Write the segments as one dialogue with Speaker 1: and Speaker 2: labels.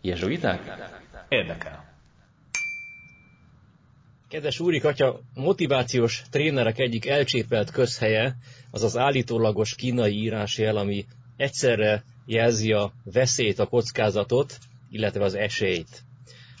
Speaker 1: Jezsuiták?
Speaker 2: Érdekel.
Speaker 3: Kedves úrik, atya, motivációs trénerek egyik elcsépelt közhelye az az állítólagos kínai írásjel, ami egyszerre jelzi a veszélyt, a kockázatot, illetve az esélyt.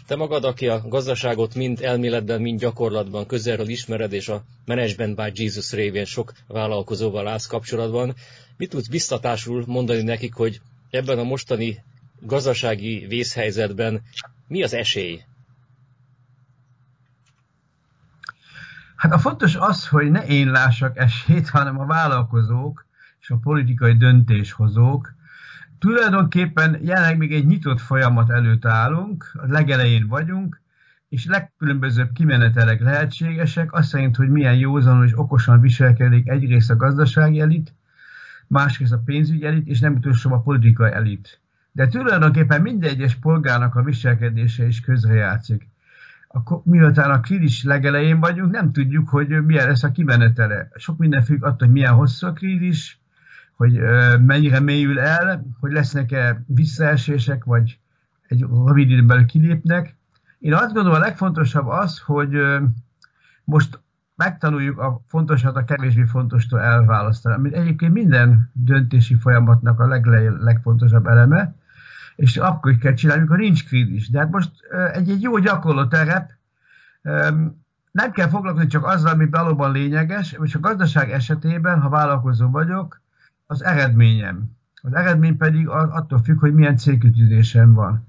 Speaker 3: Te magad, aki a gazdaságot mind elméletben, mind gyakorlatban közelről ismered, és a Management by Jesus révén sok vállalkozóval állsz kapcsolatban, mit tudsz biztatásul mondani nekik, hogy ebben a mostani gazdasági vészhelyzetben mi az esély?
Speaker 4: Hát a fontos az, hogy ne én lássak esélyt, hanem a vállalkozók és a politikai döntéshozók. Tulajdonképpen jelenleg még egy nyitott folyamat előtt állunk, a legelején vagyunk, és legkülönbözőbb kimenetelek lehetségesek, azt szerint, hogy milyen józanul és okosan viselkedik egyrészt a gazdasági elit, másrészt a pénzügyi elit, és nem utolsó a politikai elit. De tulajdonképpen minden egyes polgárnak a viselkedése is közrejátszik akkor miután a krízis legelején vagyunk, nem tudjuk, hogy milyen lesz a kimenetele. Sok minden függ attól, hogy milyen hosszú a krízis, hogy mennyire mélyül el, hogy lesznek-e visszaesések, vagy egy rövid időn kilépnek. Én azt gondolom, a legfontosabb az, hogy most megtanuljuk a fontosat a kevésbé fontostól elválasztani, amit egyébként minden döntési folyamatnak a leg- legfontosabb eleme, és akkor kell csinálni, amikor nincs krízis. De hát most egy, egy jó gyakorló terep, nem kell foglalkozni csak azzal, ami valóban lényeges, és a gazdaság esetében, ha vállalkozó vagyok, az eredményem. Az eredmény pedig attól függ, hogy milyen célkütőzésem van.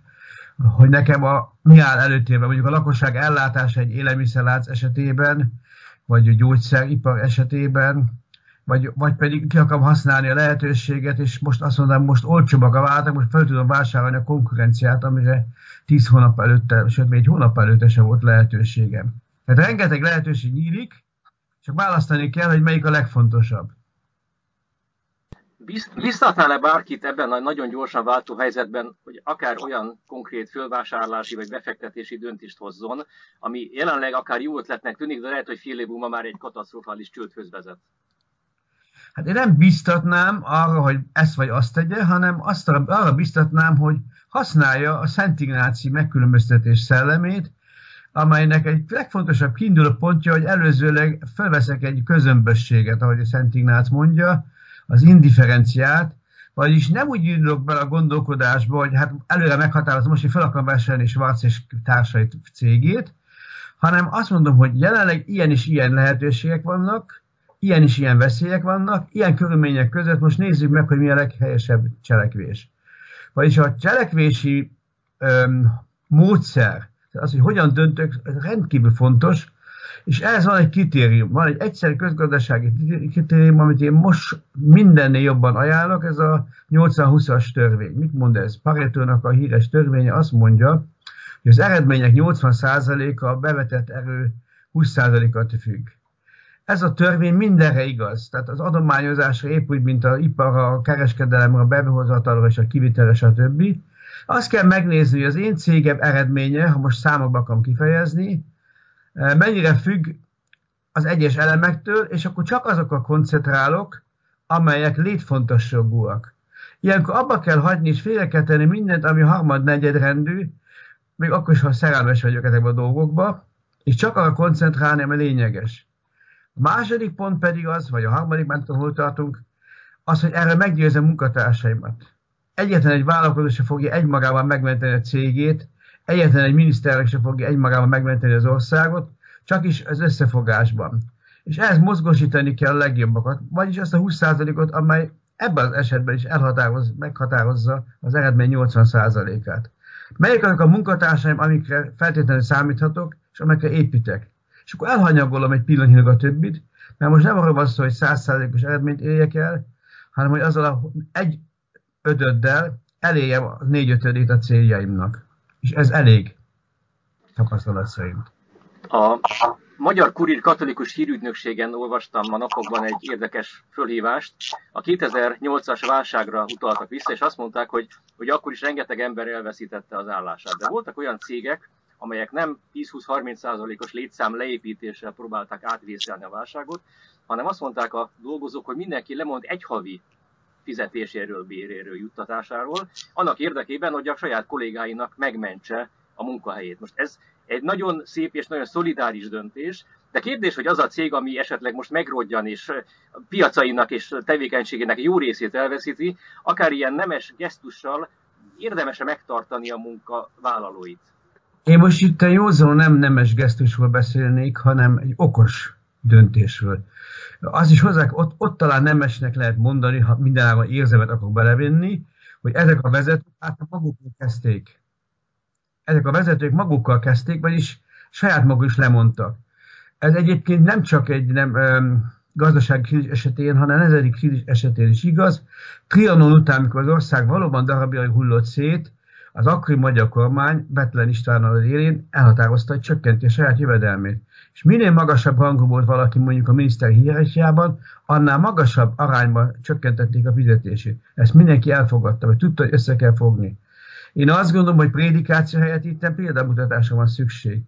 Speaker 4: Hogy nekem a, mi áll előtérben, mondjuk a lakosság ellátása egy élelmiszerlánc esetében, vagy a gyógyszeripar esetében, vagy, vagy pedig ki akarom használni a lehetőséget, és most azt mondom, most olcsóbbak a váltak, most fel tudom vásárolni a konkurenciát, amire 10 hónap előtte, sőt még egy hónap előtte sem volt lehetőségem. Tehát rengeteg lehetőség nyílik, csak választani kell, hogy melyik a legfontosabb.
Speaker 3: Biztatnál-e bárkit ebben a nagyon gyorsan váltó helyzetben, hogy akár olyan konkrét fölvásárlási vagy befektetési döntést hozzon, ami jelenleg akár jó ötletnek tűnik, de lehet, hogy fél év múlva már egy katasztrofális csődhöz vezet?
Speaker 4: Hát én nem biztatnám arra, hogy ezt vagy azt tegye, hanem azt arra biztatnám, hogy használja a Szent Ignáci megkülönböztetés szellemét, amelynek egy legfontosabb kiinduló pontja, hogy előzőleg felveszek egy közömbösséget, ahogy a Szent Ignác mondja, az indiferenciát, vagyis nem úgy indulok bele a gondolkodásba, hogy hát előre meghatározom, most, hogy fel akarom vásárolni Schwarz és társait cégét, hanem azt mondom, hogy jelenleg ilyen és ilyen lehetőségek vannak, ilyen is ilyen veszélyek vannak, ilyen körülmények között most nézzük meg, hogy mi a leghelyesebb cselekvés. Vagyis a cselekvési öm, módszer, az, hogy hogyan döntök, ez rendkívül fontos, és ez van egy kritérium, van egy egyszerű közgazdasági kritérium, amit én most mindennél jobban ajánlok, ez a 80-20-as törvény. Mit mond ez? Paretónak a híres törvénye azt mondja, hogy az eredmények 80%-a a bevetett erő 20%-at függ. Ez a törvény mindenre igaz. Tehát az adományozásra épp úgy, mint a iparra, a kereskedelemre, a behozatalra és a kivitelre, stb. Azt kell megnézni, hogy az én cégem eredménye, ha most számokba akarom kifejezni, eh, mennyire függ az egyes elemektől, és akkor csak azokra koncentrálok, amelyek létfontosságúak. Ilyenkor abba kell hagyni, és félre kell tenni mindent, ami harmad-negyed rendű, még akkor is, ha szerelmes vagyok ezekben a dolgokba, és csak arra koncentrálni, ami lényeges. A második pont pedig az, vagy a harmadik, nem tudom, hol tartunk, az, hogy erre meggyőzem munkatársaimat. Egyetlen egy vállalkozó se fogja egymagában megmenteni a cégét, egyetlen egy miniszterek se fogja egymagában megmenteni az országot, csak is az összefogásban. És ehhez mozgósítani kell a legjobbakat, vagyis azt a 20%-ot, amely ebben az esetben is elhatároz, meghatározza az eredmény 80%-át. Melyek azok a munkatársaim, amikre feltétlenül számíthatok, és amikre építek? És akkor elhanyagolom egy pillanatnyilag a többit, mert most nem arról van szó, hogy százszázalékos eredményt érjek el, hanem hogy azzal a egy ötöddel elérjem a négy ötödét a céljaimnak. És ez elég, tapasztalat szerint.
Speaker 3: A Magyar Kurír Katolikus Hírügynökségen olvastam a napokban egy érdekes fölhívást. A 2008-as válságra utaltak vissza, és azt mondták, hogy, hogy akkor is rengeteg ember elveszítette az állását. De voltak olyan cégek, amelyek nem 10-20-30%-os létszám leépítéssel próbálták átvészelni a válságot, hanem azt mondták a dolgozók, hogy mindenki lemond egy havi fizetéséről, béréről, juttatásáról, annak érdekében, hogy a saját kollégáinak megmentse a munkahelyét. Most ez egy nagyon szép és nagyon szolidáris döntés, de kérdés, hogy az a cég, ami esetleg most megrodjan, és piacainak és tevékenységének jó részét elveszíti, akár ilyen nemes gesztussal érdemes-e megtartani a munkavállalóit?
Speaker 4: Én most itt a józan nem nemes gesztusról beszélnék, hanem egy okos döntésről. Az is hozzá, ott, ott talán nemesnek lehet mondani, ha mindenállal érzelmet akarok belevinni, hogy ezek a vezetők hát magukkal kezdték. Ezek a vezetők magukkal kezdték, vagyis saját maguk is lemondtak. Ez egyébként nem csak egy nem, um, gazdasági krízis esetén, hanem nezedik krízis esetén is igaz. Trianon után, amikor az ország valóban darabjai hullott szét, az akkori magyar kormány Betlen Istvánnal élén elhatározta, hogy csökkenti a saját jövedelmét. És minél magasabb rangú volt valaki mondjuk a miniszter hierarchiában, annál magasabb arányban csökkentették a fizetését. Ezt mindenki elfogadta, vagy tudta, hogy össze kell fogni. Én azt gondolom, hogy prédikáció helyett itt példamutatásra van szükség.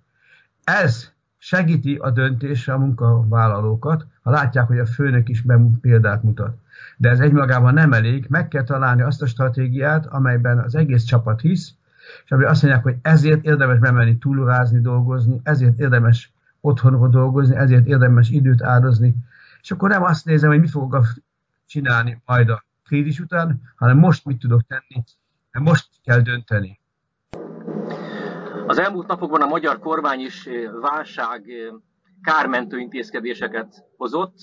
Speaker 4: Ez segíti a döntésre a munkavállalókat, ha látják, hogy a főnök is példát mutat. De ez egymagában nem elég, meg kell találni azt a stratégiát, amelyben az egész csapat hisz, és ami azt mondják, hogy ezért érdemes bemenni túlurázni, dolgozni, ezért érdemes otthonról dolgozni, ezért érdemes időt áldozni, és akkor nem azt nézem, hogy mit fogok csinálni majd a krízis után, hanem most mit tudok tenni, mert most kell dönteni.
Speaker 3: Az elmúlt napokban a magyar kormány is eh, válság eh, kármentő intézkedéseket hozott,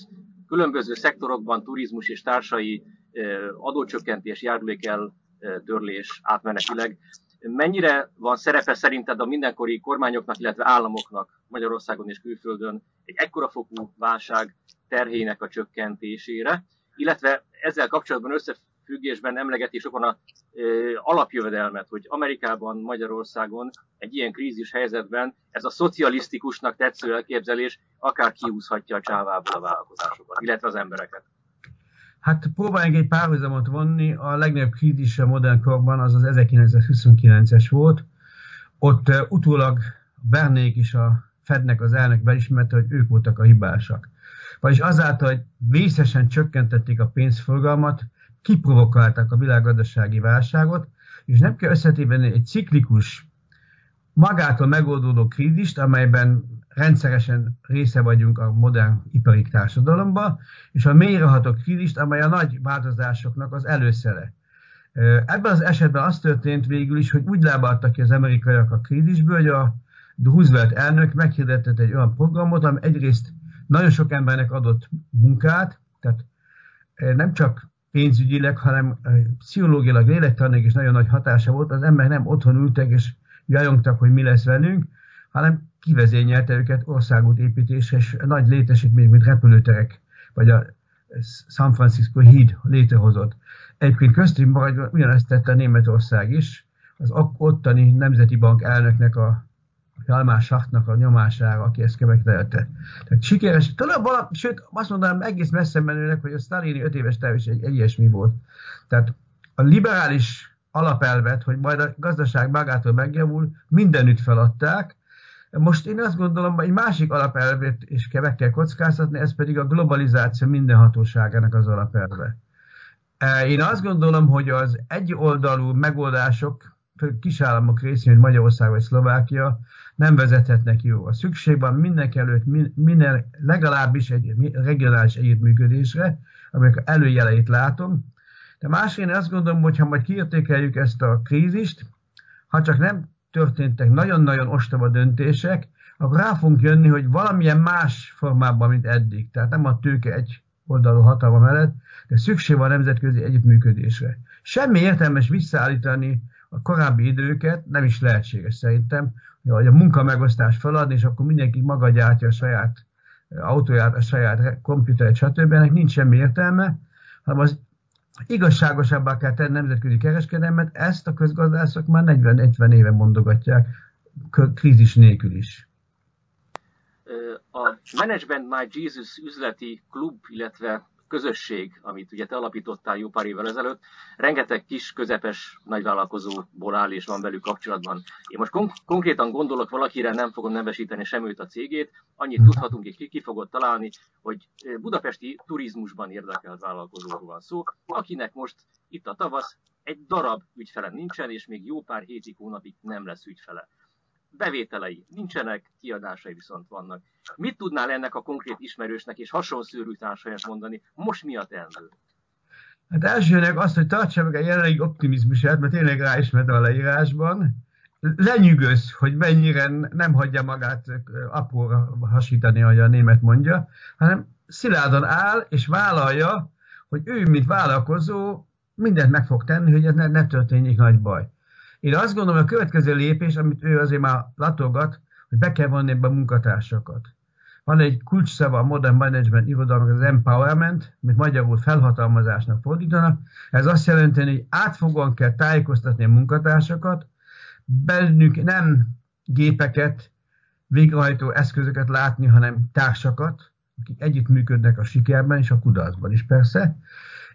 Speaker 3: különböző szektorokban turizmus és társai adócsökkentés, járulékel törlés átmenetileg. Mennyire van szerepe szerinted a mindenkori kormányoknak, illetve államoknak Magyarországon és külföldön egy ekkora fokú válság terhének a csökkentésére, illetve ezzel kapcsolatban összefüggésben emlegeti sokan a alapjövedelmet, hogy Amerikában, Magyarországon egy ilyen krízis helyzetben ez a szocialisztikusnak tetsző elképzelés akár kiúzhatja a csávából a vállalkozásokat, illetve az embereket.
Speaker 4: Hát próbáljunk egy párhuzamot vonni. A legnagyobb krízis a modern korban az az 1929-es volt. Ott uh, utólag Bernék is a Fednek az elnök belismerte, hogy ők voltak a hibásak. Vagyis azáltal, hogy vészesen csökkentették a pénzforgalmat, kiprovokálták a világgazdasági válságot, és nem kell összetévenni egy ciklikus, magától megoldódó krízist, amelyben rendszeresen része vagyunk a modern ipari társadalomba, és a mélyreható krízist, amely a nagy változásoknak az előszere. Ebben az esetben az történt végül is, hogy úgy lábaltak ki az amerikaiak a krízisből, hogy a Roosevelt elnök meghirdetett egy olyan programot, ami egyrészt nagyon sok embernek adott munkát, tehát nem csak pénzügyileg, hanem pszichológilag, lélektanilag is nagyon nagy hatása volt. Az emberek nem otthon ültek és jajongtak, hogy mi lesz velünk, hanem kivezényelte őket országút építésre, és nagy létesítmény, mint repülőterek, vagy a San Francisco híd létrehozott. Egyébként köztünk ugyanezt tette Németország is, az ottani Nemzeti Bank elnöknek a Jalmás Sachtnak a nyomására, aki ezt követelte. Tehát sikeres, talán valami, sőt, azt mondanám egész messze menőnek, hogy a Stalini öt éves terv is egy, egy ilyesmi volt. Tehát a liberális alapelvet, hogy majd a gazdaság magától megjavul, mindenütt feladták. Most én azt gondolom, hogy egy másik alapelvet is meg kell kockáztatni, ez pedig a globalizáció mindenhatóságának az alapelve. E, én azt gondolom, hogy az egyoldalú megoldások kisállamok részén, mint Magyarország vagy Szlovákia, nem vezethetnek jó. A szükség van mindenek előtt minden, legalábbis egy regionális együttműködésre, aminek előjeleit látom. De másrészt azt gondolom, hogy ha majd kiértékeljük ezt a krízist, ha csak nem történtek nagyon-nagyon ostoba döntések, akkor rá fogunk jönni, hogy valamilyen más formában, mint eddig. Tehát nem a tőke egy oldalú hatalma mellett, de szükség van a nemzetközi együttműködésre. Semmi értelmes visszaállítani a korábbi időket, nem is lehetséges szerintem, hogy a munkamegosztás feladni, és akkor mindenki maga gyártja a saját autóját, a saját komputert, stb. Ennek nincs semmi értelme, hanem az igazságosabbá kell tenni nemzetközi kereskedelmet, ezt a közgazdászok már 40-50 éve mondogatják, krízis nélkül is.
Speaker 3: A Management My Jesus üzleti klub, illetve közösség, amit ugye te alapítottál jó pár évvel ezelőtt, rengeteg kis, közepes nagyvállalkozóból áll és van velük kapcsolatban. Én most kon- konkrétan gondolok valakire, nem fogom nevesíteni semmit a cégét, annyit tudhatunk, hogy ki, ki fogod találni, hogy budapesti turizmusban érdekelt vállalkozóról van szó, akinek most itt a tavasz egy darab ügyfele nincsen, és még jó pár hétig, hónapig nem lesz ügyfele bevételei nincsenek, kiadásai viszont vannak. Mit tudnál ennek a konkrét ismerősnek és hasonszőrű társainak mondani? Most mi a teendő?
Speaker 4: Hát elsőnek azt, hogy tartsa meg a jelenlegi optimizmusát, mert tényleg ráismert a leírásban, lenyűgöz, hogy mennyire nem hagyja magát apróra hasítani, ahogy a német mondja, hanem szilárdan áll és vállalja, hogy ő, mint vállalkozó, mindent meg fog tenni, hogy ez ne, ne történjék nagy baj. Én azt gondolom, hogy a következő lépés, amit ő azért már latolgat, hogy be kell vonni ebbe a munkatársakat. Van egy kulcsszava a modern management irodalmak, az empowerment, amit magyarul felhatalmazásnak fordítanak. Ez azt jelenti, hogy átfogóan kell tájékoztatni a munkatársakat, bennük nem gépeket, végrehajtó eszközöket látni, hanem társakat, akik együttműködnek a sikerben és a kudarcban is persze.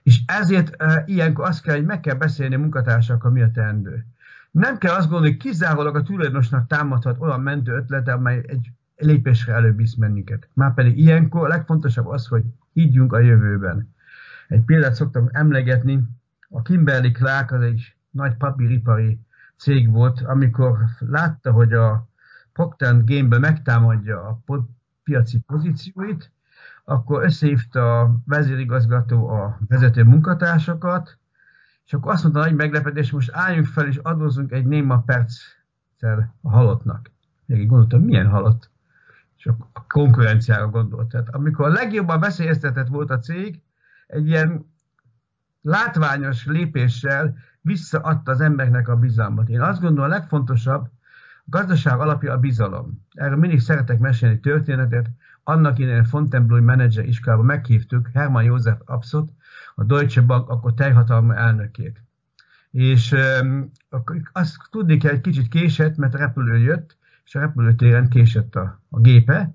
Speaker 4: És ezért e, ilyenkor azt kell, hogy meg kell beszélni a munkatársakkal, mi a teendő. Nem kell azt gondolni, hogy kizárólag a tulajdonosnak támadhat olyan mentő ötlete, amely egy lépésre előbb visz bennünket. Márpedig ilyenkor a legfontosabb az, hogy higgyünk a jövőben. Egy példát szoktam emlegetni, a Kimberly Clark az egy nagy papíripari cég volt, amikor látta, hogy a Procter Gamble megtámadja a piaci pozícióit, akkor összehívta a vezérigazgató a vezető munkatársakat, és akkor azt mondta nagy meglepetés, most álljunk fel és adózzunk egy néma perccel a halottnak. Még gondoltam, milyen halott? És a konkurenciára gondolt. Tehát amikor a legjobban veszélyeztetett volt a cég, egy ilyen látványos lépéssel visszaadta az embernek a bizalmat. Én azt gondolom, a legfontosabb, a gazdaság alapja a bizalom. Erről mindig szeretek mesélni történetet. Annak idején Fontainebleau menedzser iskolában meghívtuk Hermann József Abszot, a Deutsche Bank akkor teljhatalma elnökét. És azt tudni kell, egy kicsit késett, mert a repülő jött, és a repülőtéren késett a, a gépe,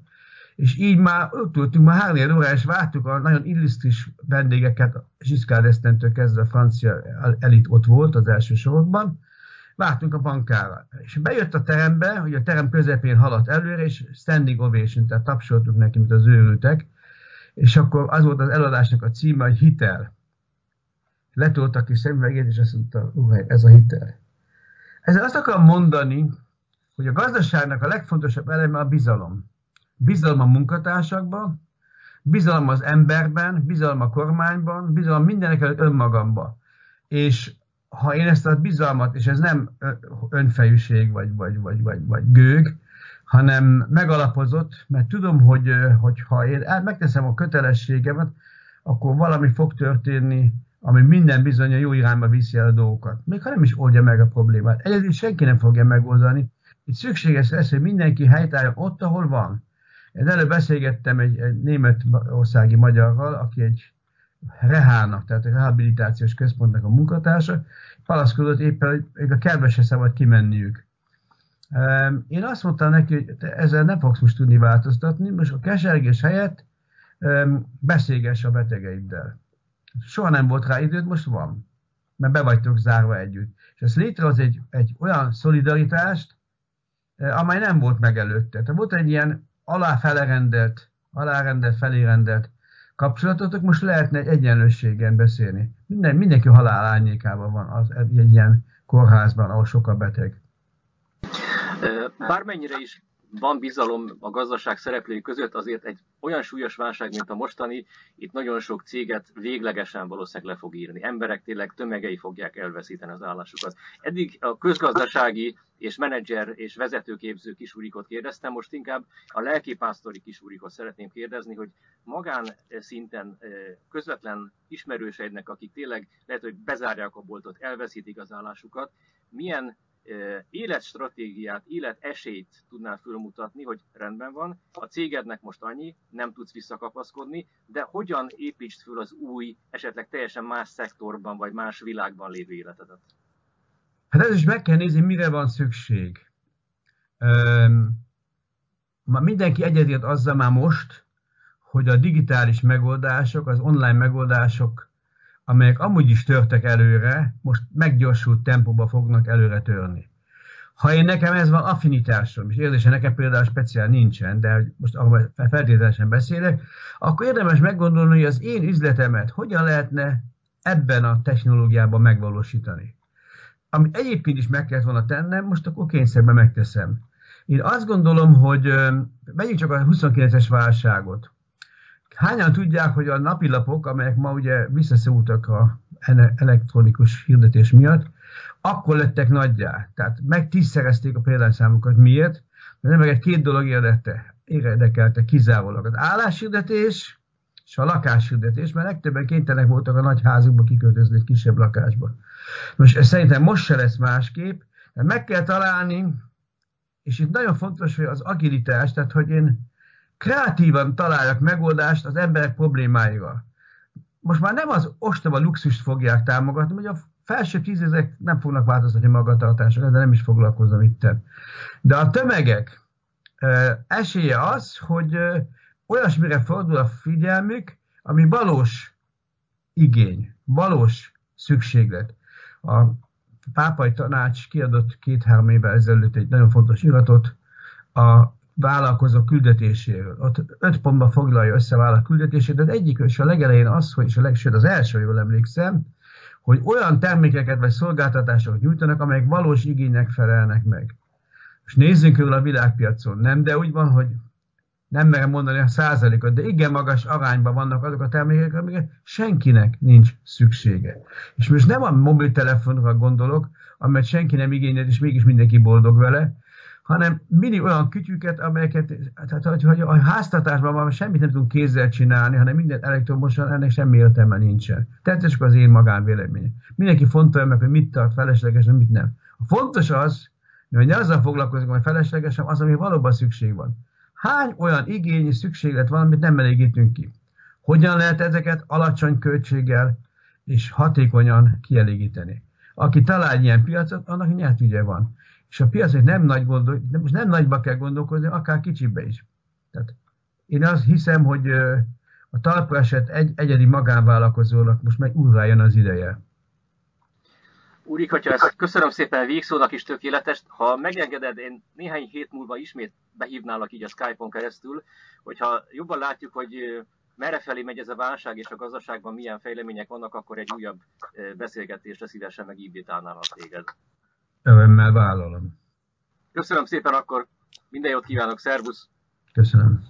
Speaker 4: és így már ott voltunk, már három óra, és vártuk a nagyon illusztris vendégeket, Giscard d'Estaing-től kezdve a francia elit ott volt az első sorokban, vártunk a bankára. És bejött a terembe, hogy a terem közepén haladt előre, és standing ovation, tehát tapsoltuk neki, mint az őrültek, és akkor az volt az eladásnak a címe, hogy hitel. Letoltak ki szemüvegét, és azt mondta, ez a hitel. Ezzel azt akarom mondani, hogy a gazdaságnak a legfontosabb eleme a bizalom. Bizalom a munkatársakban, bizalom az emberben, bizalom a kormányban, bizalom mindenek előtt önmagamban. És ha én ezt a bizalmat, és ez nem önfejűség, vagy, vagy, vagy, vagy, vagy gőg, hanem megalapozott, mert tudom, hogy, hogy ha én megteszem a kötelességemet, akkor valami fog történni, ami minden bizony a jó irányba viszi el a dolgokat. Még ha nem is oldja meg a problémát. Egyedül senki nem fogja megoldani. Itt szükséges lesz, hogy mindenki helytálljon ott, ahol van. Én előbb beszélgettem egy, egy német országi magyarral, aki egy rehának, tehát egy rehabilitációs központnak a munkatársa, palaszkodott éppen, hogy a kerbe se szabad kimenniük. Én azt mondtam neki, hogy te ezzel nem fogsz most tudni változtatni, most a kesergés helyett beszélgess a betegeiddel. Soha nem volt rá időd, most van. Mert be vagytok zárva együtt. És ez létrehoz egy, egy olyan szolidaritást, amely nem volt meg előtte. Tehát volt egy ilyen aláfelerendelt, alárendelt, felérendelt kapcsolatotok, most lehetne egy egyenlőségen beszélni. Minden, mindenki halál árnyékában van az, egy ilyen kórházban, ahol sok a beteg.
Speaker 3: Bármennyire is van bizalom a gazdaság szereplői között, azért egy olyan súlyos válság, mint a mostani, itt nagyon sok céget véglegesen valószínűleg le fog írni. Emberek tényleg tömegei fogják elveszíteni az állásukat. Eddig a közgazdasági és menedzser és vezetőképző kisúrikot kérdeztem, most inkább a lelkipásztori kisúrikot szeretném kérdezni, hogy magán szinten közvetlen ismerőseidnek, akik tényleg lehet, hogy bezárják a boltot, elveszítik az állásukat, milyen életstratégiát, életesélyt tudnál fölmutatni, hogy rendben van, a cégednek most annyi, nem tudsz visszakapaszkodni, de hogyan építsd föl az új, esetleg teljesen más szektorban vagy más világban lévő életedet?
Speaker 4: Hát ez is meg kell nézni, mire van szükség. Üm, mindenki egyetért azzal már most, hogy a digitális megoldások, az online megoldások, amelyek amúgy is törtek előre, most meggyorsult tempóba fognak előre törni. Ha én nekem ez van affinitásom, és érzése nekem például speciál nincsen, de most feltételesen beszélek, akkor érdemes meggondolni, hogy az én üzletemet hogyan lehetne ebben a technológiában megvalósítani. Amit egyébként is meg kellett volna tennem, most akkor kényszerben megteszem. Én azt gondolom, hogy vegyük csak a 29-es válságot. Hányan tudják, hogy a napilapok, amelyek ma ugye visszaszóltak a elektronikus hirdetés miatt, akkor lettek nagyjá. Tehát megtízszerezték a példányszámokat. Miért? Mert nem egy két dolog érdekte, érdekelte kizárólag. Az álláshirdetés és a lakáshirdetés, mert legtöbben kénytelenek voltak a nagy házukba kiköltözni egy kisebb lakásba. Most szerintem most se lesz másképp, mert meg kell találni, és itt nagyon fontos, hogy az agilitás, tehát hogy én kreatívan találjak megoldást az emberek problémáira. Most már nem az ostoba luxust fogják támogatni, hogy a felső tízezek nem fognak változtatni magatartások, de nem is foglalkozom itt. De a tömegek esélye az, hogy olyasmire fordul a figyelmük, ami valós igény, valós szükséglet. A pápai tanács kiadott két-három évvel ezelőtt egy nagyon fontos iratot a vállalkozó küldetéséről. Ott öt pontba foglalja össze a vállalkozó küldetését, de az egyik és a legelején az, hogy és a legsőt az első, jól emlékszem, hogy olyan termékeket vagy szolgáltatásokat nyújtanak, amelyek valós igénynek felelnek meg. És nézzünk körül a világpiacon, nem, de úgy van, hogy nem merem mondani a százalékot, de igen magas arányban vannak azok a termékek, amiket senkinek nincs szüksége. És most nem a mobiltelefonra gondolok, amelyet senki nem igényel, és mégis mindenki boldog vele, hanem mindig olyan kütyüket, amelyeket, tehát hogy, hogy a háztartásban van, semmit nem tudunk kézzel csinálni, hanem minden elektromosan, ennek semmi értelme nincsen. Tehát ez csak az én magánvéleményem. Mindenki fontos meg, hogy mit tart feleslegesen, mit nem. A fontos az, hogy ne azzal foglalkozunk, hogy feleslegesen, az, ami valóban szükség van. Hány olyan igény és szükséglet van, amit nem elégítünk ki? Hogyan lehet ezeket alacsony költséggel és hatékonyan kielégíteni? Aki talál ilyen piacot, annak nyertügye van. És a piacnak nem nagy gondol, most nem nagyba kell gondolkozni, akár kicsibe is. Tehát én azt hiszem, hogy a talpra esett egy, egyedi magánvállalkozónak most meg újra jön az ideje.
Speaker 3: Úrik, hogyha ezt köszönöm szépen, végszónak is tökéletes. Ha megengeded, én néhány hét múlva ismét behívnálak így a Skype-on keresztül, hogyha jobban látjuk, hogy merre felé megy ez a válság, és a gazdaságban milyen fejlemények vannak, akkor egy újabb beszélgetésre szívesen megívítálnálak téged.
Speaker 4: Örömmel vállalom.
Speaker 3: Köszönöm szépen akkor, minden jót kívánok, szervusz!
Speaker 4: Köszönöm.